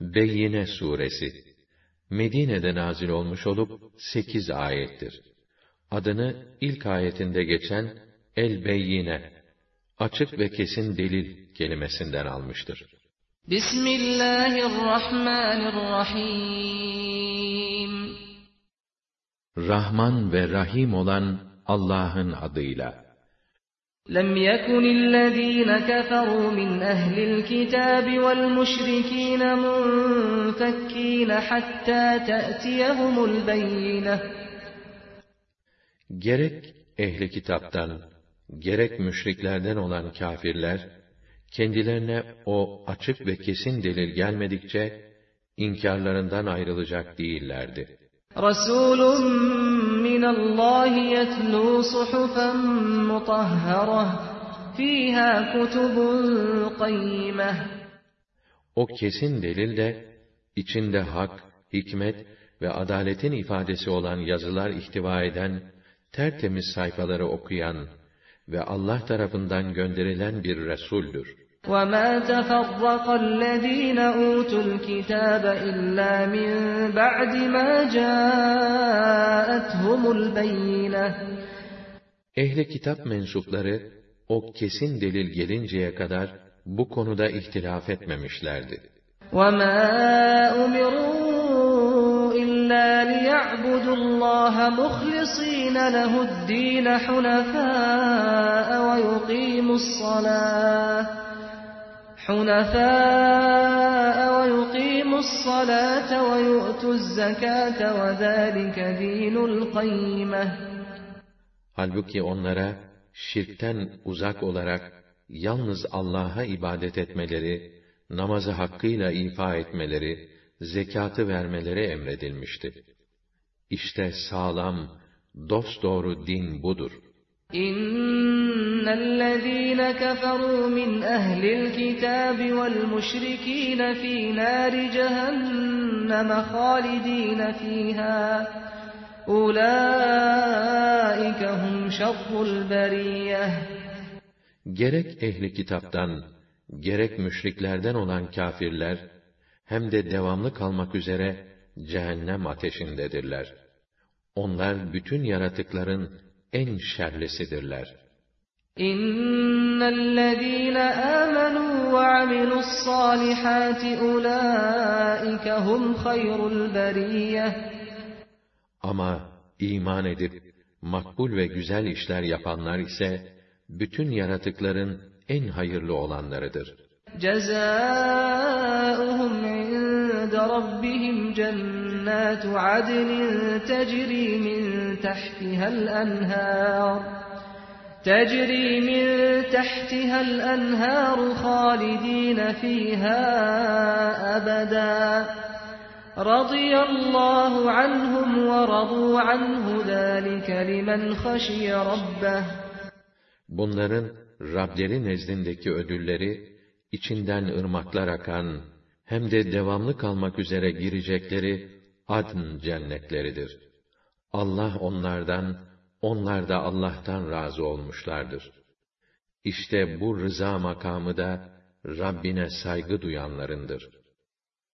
Beyyine suresi Medine'de nazil olmuş olup 8 ayettir. Adını ilk ayetinde geçen El Beyyine açık ve kesin delil kelimesinden almıştır. Bismillahirrahmanirrahim Rahman ve Rahim olan Allah'ın adıyla. لم يكن الذين كفروا من أهل الكتاب والمشركين منفكين حتى تأتيهم البينة Gerek ehli kitaptan, gerek müşriklerden olan kafirler, kendilerine o açık ve kesin delil gelmedikçe, inkarlarından ayrılacak değillerdi. رسول من الله يتلو صحفا مطهرة فيها كتب قيمة O kesin delil de, içinde hak, hikmet ve adaletin ifadesi olan yazılar ihtiva eden, tertemiz sayfaları okuyan ve Allah tarafından gönderilen bir Resul'dür. وَمَا تَفَرَّقَ الَّذ۪ينَ أُوتُوا الْكِتَابَ إِلَّا مِنْ بَعْدِ مَا جَاءَتْهُمُ الْبَيِّنَةِ Ehli kitap mensupları, o kesin delil gelinceye kadar, bu konuda ihtilaf etmemişlerdi. وَمَا أُمِرُوا إِلَّا لِيَعْبُدُوا اللّٰهَ مُخْلِصِينَ لَهُ الدِّينَ حُنَفَاءَ وَيُقِيمُوا الصَّلَاةَ حُنَفَاءَ وَيُقِيمُوا الصَّلَاةَ وَيُؤْتُوا الزَّكَاةَ وَذَٰلِكَ دِينُ الْقَيِّمَةِ Halbuki onlara, şirkten uzak olarak, yalnız Allah'a ibadet etmeleri, namazı hakkıyla ifa etmeleri, zekatı vermeleri emredilmişti. İşte sağlam, dosdoğru din budur. اِنَّ الَّذ۪ينَ كَفَرُوا مِنْ اَهْلِ الْكِتَابِ وَالْمُشْرِك۪ينَ ف۪ي نَارِ جَهَنَّمَ خَالِد۪ينَ ف۪يهَا اُولَٰئِكَ هُمْ شَرُّ الْبَرِيَّةِ Gerek ehli kitaptan, gerek müşriklerden olan kâfirler, hem de devamlı kalmak üzere cehennem ateşindedirler. Onlar bütün yaratıkların en şerlisidirler. İnnellezîne âmenû ve amilussâlihâti ulâike hum hayrul beriyyeh. Ama iman edip makbul ve güzel işler yapanlar ise bütün yaratıkların en hayırlı olanlarıdır. Cezâuhum inde rabbihim cennet جنات عدن تجري من تحتها الأنهار تجري من تحتها الأنهار خالدين فيها أبدا رضي الله عنهم ورضوا عنه ذلك لمن خشي ربه Bunların Rableri nezdindeki ödülleri içinden ırmaklar akan, hem de devamlı kalmak üzere girecekleri adn cennetleridir. Allah onlardan, onlar da Allah'tan razı olmuşlardır. İşte bu rıza makamı da Rabbine saygı duyanlarındır.